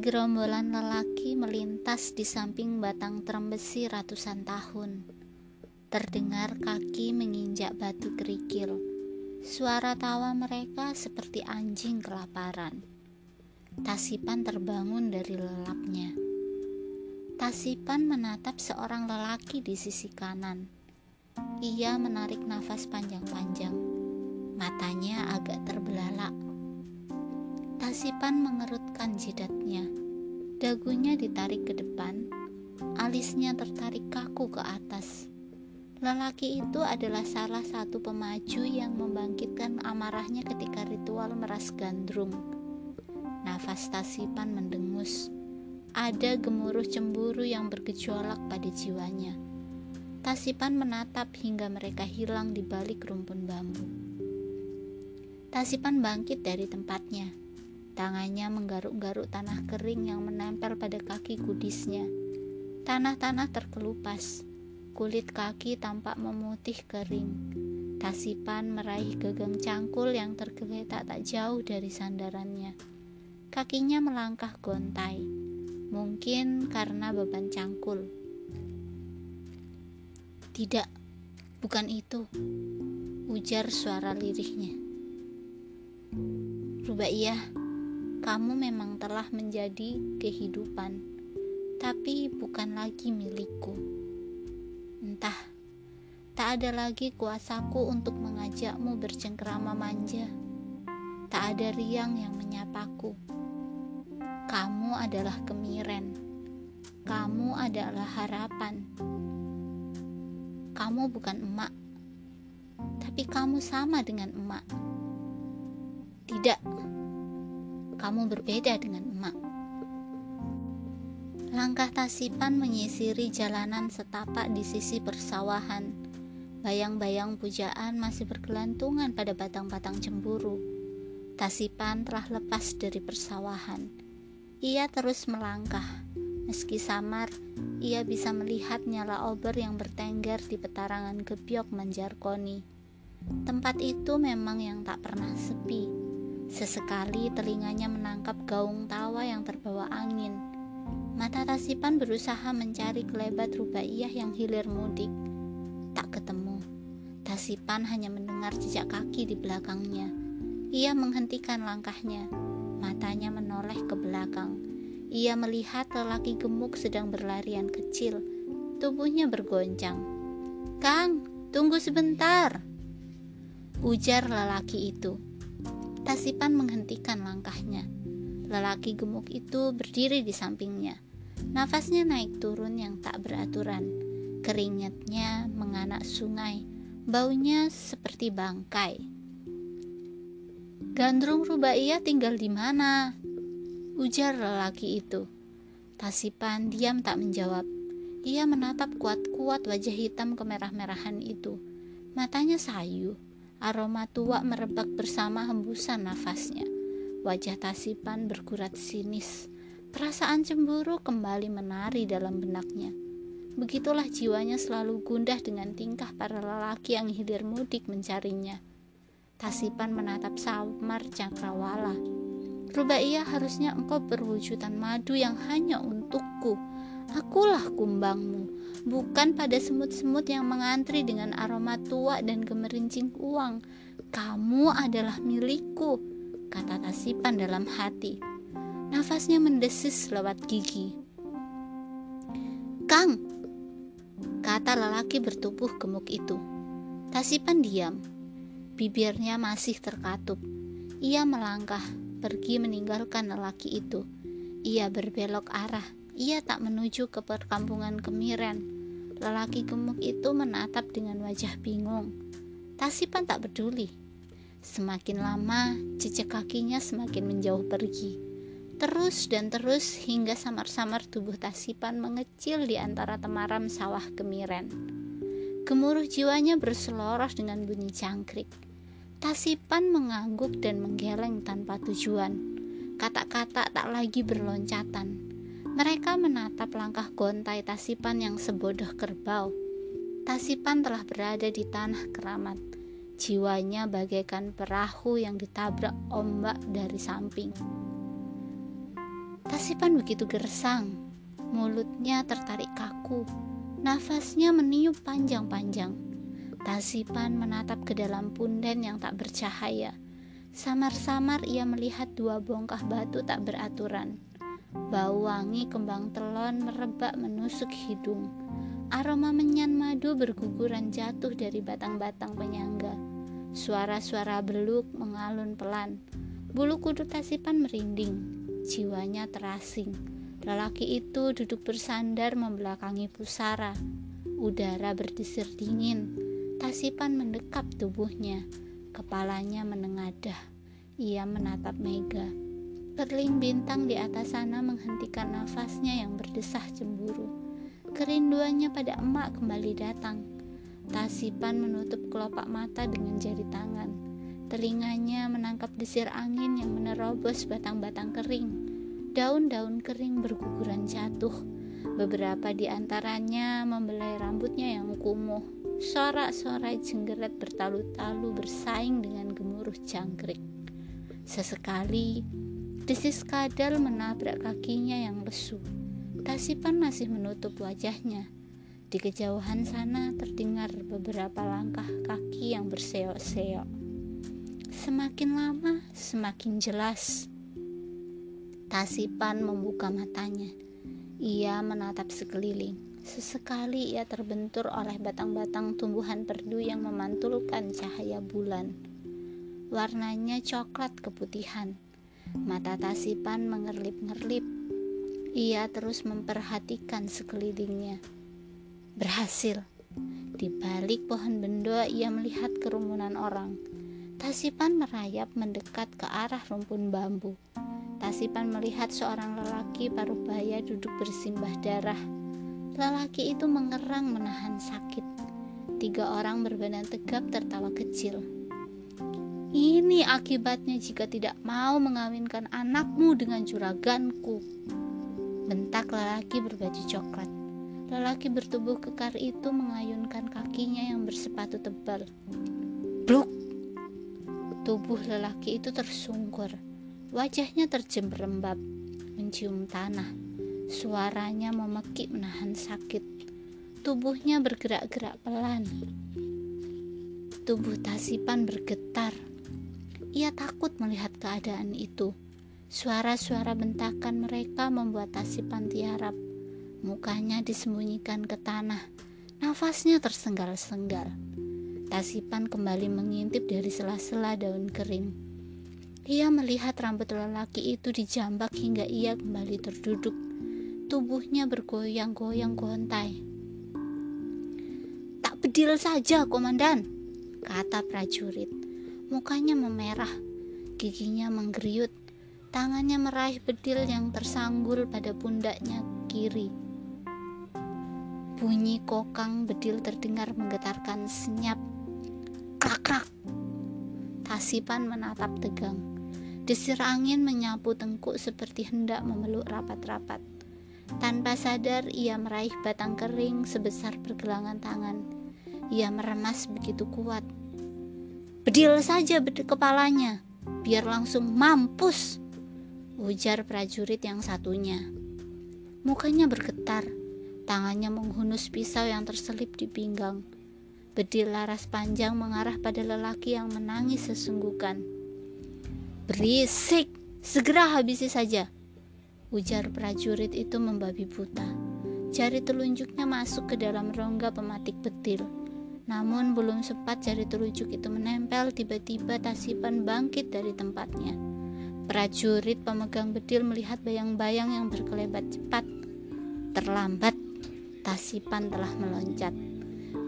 Segerombolan lelaki melintas di samping batang terembesi ratusan tahun. Terdengar kaki menginjak batu kerikil. Suara tawa mereka seperti anjing kelaparan. Tasipan terbangun dari lelapnya. Tasipan menatap seorang lelaki di sisi kanan. Ia menarik nafas panjang-panjang. Matanya agak terbelalak. Tasipan mengerutkan jidatnya. Dagunya ditarik ke depan, alisnya tertarik kaku ke atas. Lelaki itu adalah salah satu pemaju yang membangkitkan amarahnya ketika ritual meras gandrung. Nafas Tasipan mendengus. Ada gemuruh cemburu yang bergejolak pada jiwanya. Tasipan menatap hingga mereka hilang di balik rumpun bambu. Tasipan bangkit dari tempatnya Tangannya menggaruk-garuk tanah kering yang menempel pada kaki kudisnya. Tanah-tanah terkelupas. Kulit kaki tampak memutih kering. Tasipan meraih gagang cangkul yang tergeletak tak jauh dari sandarannya. Kakinya melangkah gontai. Mungkin karena beban cangkul. Tidak, bukan itu. Ujar suara lirihnya. Rubaiyah, kamu memang telah menjadi kehidupan, tapi bukan lagi milikku. Entah, tak ada lagi kuasaku untuk mengajakmu bercengkerama manja. Tak ada riang yang menyapaku. Kamu adalah kemiren. Kamu adalah harapan. Kamu bukan emak, tapi kamu sama dengan emak. Tidak, kamu berbeda dengan emak. Langkah Tasipan menyisiri jalanan setapak di sisi persawahan. Bayang-bayang pujaan masih bergelantungan pada batang-batang cemburu. Tasipan telah lepas dari persawahan. Ia terus melangkah. Meski samar, ia bisa melihat nyala obor yang bertengger di petarangan gebyok menjarkoni. Tempat itu memang yang tak pernah sepi Sesekali telinganya menangkap gaung tawa yang terbawa angin. Mata Tasipan berusaha mencari kelebat Rubaiyah yang hilir mudik. Tak ketemu. Tasipan hanya mendengar jejak kaki di belakangnya. Ia menghentikan langkahnya. Matanya menoleh ke belakang. Ia melihat lelaki gemuk sedang berlarian kecil. Tubuhnya bergoncang. "Kang, tunggu sebentar!" ujar lelaki itu. Tasipan menghentikan langkahnya. Lelaki gemuk itu berdiri di sampingnya. Nafasnya naik turun yang tak beraturan. Keringatnya menganak sungai. Baunya seperti bangkai. Gandrung Rubaiyah tinggal di mana? Ujar lelaki itu. Tasipan diam tak menjawab. Ia menatap kuat-kuat wajah hitam kemerah-merahan itu. Matanya sayu. Aroma tua merebak bersama hembusan nafasnya. Wajah Tasipan bergurat sinis. Perasaan cemburu kembali menari dalam benaknya. Begitulah jiwanya selalu gundah dengan tingkah para lelaki yang hilir mudik mencarinya. Tasipan menatap Samar Cakrawala. Rubaiyah harusnya engkau berwujudan madu yang hanya untukku. Akulah kumbangmu bukan pada semut-semut yang mengantri dengan aroma tua dan gemerincing uang. Kamu adalah milikku, kata Tasipan dalam hati. Nafasnya mendesis lewat gigi. Kang, kata lelaki bertubuh gemuk itu. Tasipan diam. Bibirnya masih terkatup. Ia melangkah, pergi meninggalkan lelaki itu. Ia berbelok arah ia tak menuju ke perkampungan kemiren. Lelaki gemuk itu menatap dengan wajah bingung. Tasipan tak peduli. Semakin lama, jejak kakinya semakin menjauh pergi. Terus dan terus hingga samar-samar tubuh Tasipan mengecil di antara temaram sawah kemiren. Gemuruh jiwanya berseloros dengan bunyi cangkrik. Tasipan mengangguk dan menggeleng tanpa tujuan. Kata-kata tak lagi berloncatan mereka menatap langkah gontai Tasipan yang sebodoh kerbau. Tasipan telah berada di tanah keramat. Jiwanya bagaikan perahu yang ditabrak ombak dari samping. Tasipan begitu gersang, mulutnya tertarik kaku, nafasnya meniup panjang-panjang. Tasipan menatap ke dalam punden yang tak bercahaya. Samar-samar ia melihat dua bongkah batu tak beraturan. Bau wangi kembang telon merebak menusuk hidung. Aroma menyan madu berguguran jatuh dari batang-batang penyangga. Suara-suara beluk mengalun pelan. Bulu kuduk Tasipan merinding. Jiwanya terasing. Lelaki itu duduk bersandar membelakangi pusara. Udara berdesir dingin. Tasipan mendekap tubuhnya. Kepalanya menengadah. Ia menatap Mega. Perling bintang di atas sana menghentikan nafasnya yang berdesah cemburu. Kerinduannya pada emak kembali datang. Tasipan menutup kelopak mata dengan jari tangan. Telinganya menangkap desir angin yang menerobos batang-batang kering. Daun-daun kering berguguran jatuh. Beberapa di antaranya membelai rambutnya yang kumuh Sorak-sorai jenggeret bertalu-talu bersaing dengan gemuruh jangkrik. Sesekali, desis kadal menabrak kakinya yang lesu. Tasipan masih menutup wajahnya. Di kejauhan sana terdengar beberapa langkah kaki yang berseok-seok. Semakin lama, semakin jelas. Tasipan membuka matanya. Ia menatap sekeliling. Sesekali ia terbentur oleh batang-batang tumbuhan perdu yang memantulkan cahaya bulan. Warnanya coklat keputihan. Mata Tasipan mengerlip-ngerlip. Ia terus memperhatikan sekelilingnya. Berhasil. Di balik pohon bendo ia melihat kerumunan orang. Tasipan merayap mendekat ke arah rumpun bambu. Tasipan melihat seorang lelaki paruh baya duduk bersimbah darah Lelaki itu mengerang menahan sakit. Tiga orang berbadan tegap tertawa kecil. Ini akibatnya jika tidak mau mengawinkan anakmu dengan juraganku. Bentak lelaki berbaju coklat. Lelaki bertubuh kekar itu mengayunkan kakinya yang bersepatu tebal. Bluk! Tubuh lelaki itu tersungkur. Wajahnya terjembrembab, mencium tanah. Suaranya memekik menahan sakit. Tubuhnya bergerak-gerak pelan. Tubuh Tasipan bergetar. Ia takut melihat keadaan itu. Suara-suara bentakan mereka membuat Tasipan tiarap. Mukanya disembunyikan ke tanah. Nafasnya tersenggal-senggal. Tasipan kembali mengintip dari sela-sela daun kering. Ia melihat rambut lelaki itu dijambak hingga ia kembali terduduk tubuhnya bergoyang-goyang gontai. Tak bedil saja, komandan, kata prajurit. Mukanya memerah, giginya menggeriut, tangannya meraih bedil yang tersanggul pada pundaknya kiri. Bunyi kokang bedil terdengar menggetarkan senyap. Krak-krak. Tasipan menatap tegang. Desir angin menyapu tengkuk seperti hendak memeluk rapat-rapat. Tanpa sadar, ia meraih batang kering sebesar pergelangan tangan. Ia meremas begitu kuat. Bedil saja bedil kepalanya, biar langsung mampus, ujar prajurit yang satunya. Mukanya bergetar, tangannya menghunus pisau yang terselip di pinggang. Bedil laras panjang mengarah pada lelaki yang menangis sesungguhkan. Berisik, segera habisi saja, Ujar prajurit itu membabi buta. Jari telunjuknya masuk ke dalam rongga pematik betil. Namun belum sempat jari telunjuk itu menempel, tiba-tiba Tasipan bangkit dari tempatnya. Prajurit pemegang bedil melihat bayang-bayang yang berkelebat cepat. Terlambat, Tasipan telah meloncat.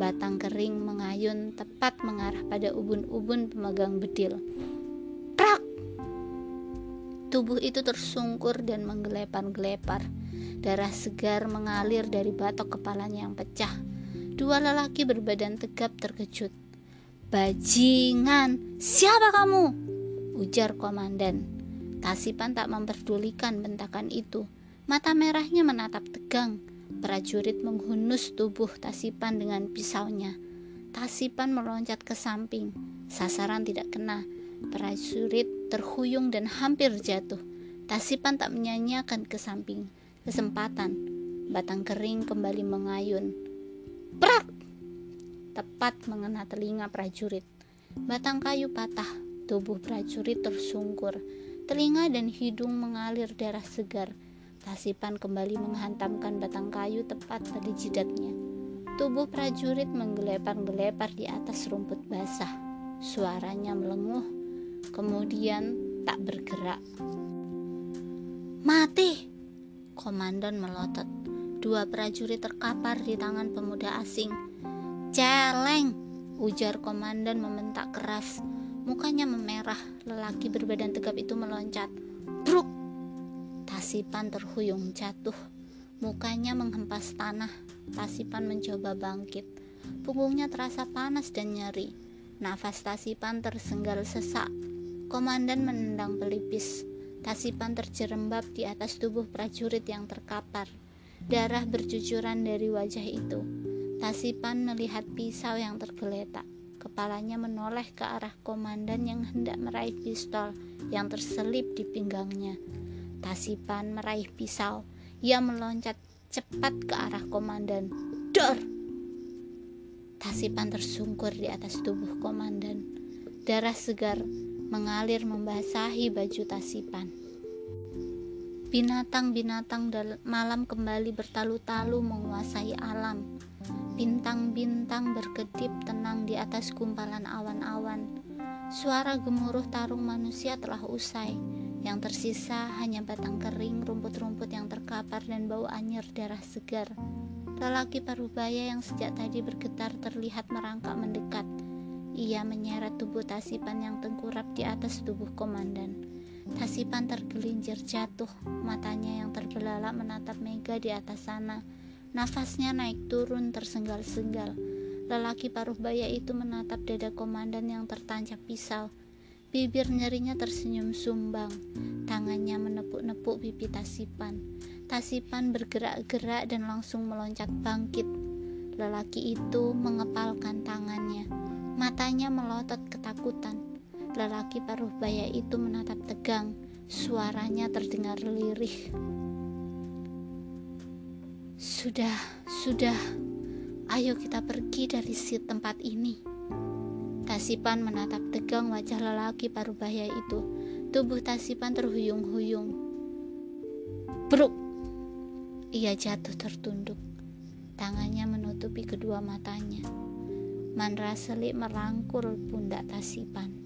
Batang kering mengayun tepat mengarah pada ubun-ubun pemegang bedil. Tubuh itu tersungkur dan menggelepar-gelepar. Darah segar mengalir dari batok kepalanya yang pecah. Dua lelaki berbadan tegap terkejut. Bajingan, siapa kamu? Ujar komandan. Tasipan tak memperdulikan bentakan itu. Mata merahnya menatap tegang. Prajurit menghunus tubuh Tasipan dengan pisaunya. Tasipan meloncat ke samping. Sasaran tidak kena. Prajurit terhuyung dan hampir jatuh. Tasipan tak menyanyiakan ke samping. Kesempatan, batang kering kembali mengayun. Prak! Tepat mengena telinga prajurit. Batang kayu patah, tubuh prajurit tersungkur. Telinga dan hidung mengalir darah segar. Tasipan kembali menghantamkan batang kayu tepat pada jidatnya. Tubuh prajurit menggelepar-gelepar di atas rumput basah. Suaranya melenguh, kemudian tak bergerak. Mati! Komandan melotot. Dua prajurit terkapar di tangan pemuda asing. Celeng! Ujar komandan membentak keras. Mukanya memerah. Lelaki berbadan tegap itu meloncat. Bruk! Tasipan terhuyung jatuh. Mukanya menghempas tanah. Tasipan mencoba bangkit. Punggungnya terasa panas dan nyeri. Nafas Tasipan tersenggal sesak. Komandan menendang pelipis. Tasipan terjerembab di atas tubuh prajurit yang terkapar. Darah bercucuran dari wajah itu. Tasipan melihat pisau yang tergeletak. Kepalanya menoleh ke arah komandan yang hendak meraih pistol yang terselip di pinggangnya. Tasipan meraih pisau. Ia meloncat cepat ke arah komandan. Dor! Tasipan tersungkur di atas tubuh komandan. Darah segar mengalir membasahi baju tasipan. Binatang-binatang malam kembali bertalu-talu menguasai alam. Bintang-bintang berkedip tenang di atas gumpalan awan-awan. Suara gemuruh tarung manusia telah usai. Yang tersisa hanya batang kering, rumput-rumput yang terkapar dan bau anyir darah segar. Lelaki parubaya yang sejak tadi bergetar terlihat merangkak mendekat ia menyeret tubuh Tasipan yang tengkurap di atas tubuh komandan. Tasipan tergelincir jatuh, matanya yang terbelalak menatap Mega di atas sana. Nafasnya naik turun tersenggal-senggal. Lelaki paruh baya itu menatap dada komandan yang tertancap pisau. Bibir nyerinya tersenyum sumbang. Tangannya menepuk-nepuk pipi Tasipan. Tasipan bergerak-gerak dan langsung meloncat bangkit. Lelaki itu mengepalkan tangannya. Matanya melotot ketakutan. Lelaki paruh baya itu menatap tegang. Suaranya terdengar lirih. Sudah, sudah. Ayo kita pergi dari si tempat ini. Tasipan menatap tegang wajah lelaki paruh baya itu. Tubuh Tasipan terhuyung-huyung. Bruk! Ia jatuh tertunduk. Tangannya menutupi kedua matanya. Mandra Selik merangkul pundak Tasipan.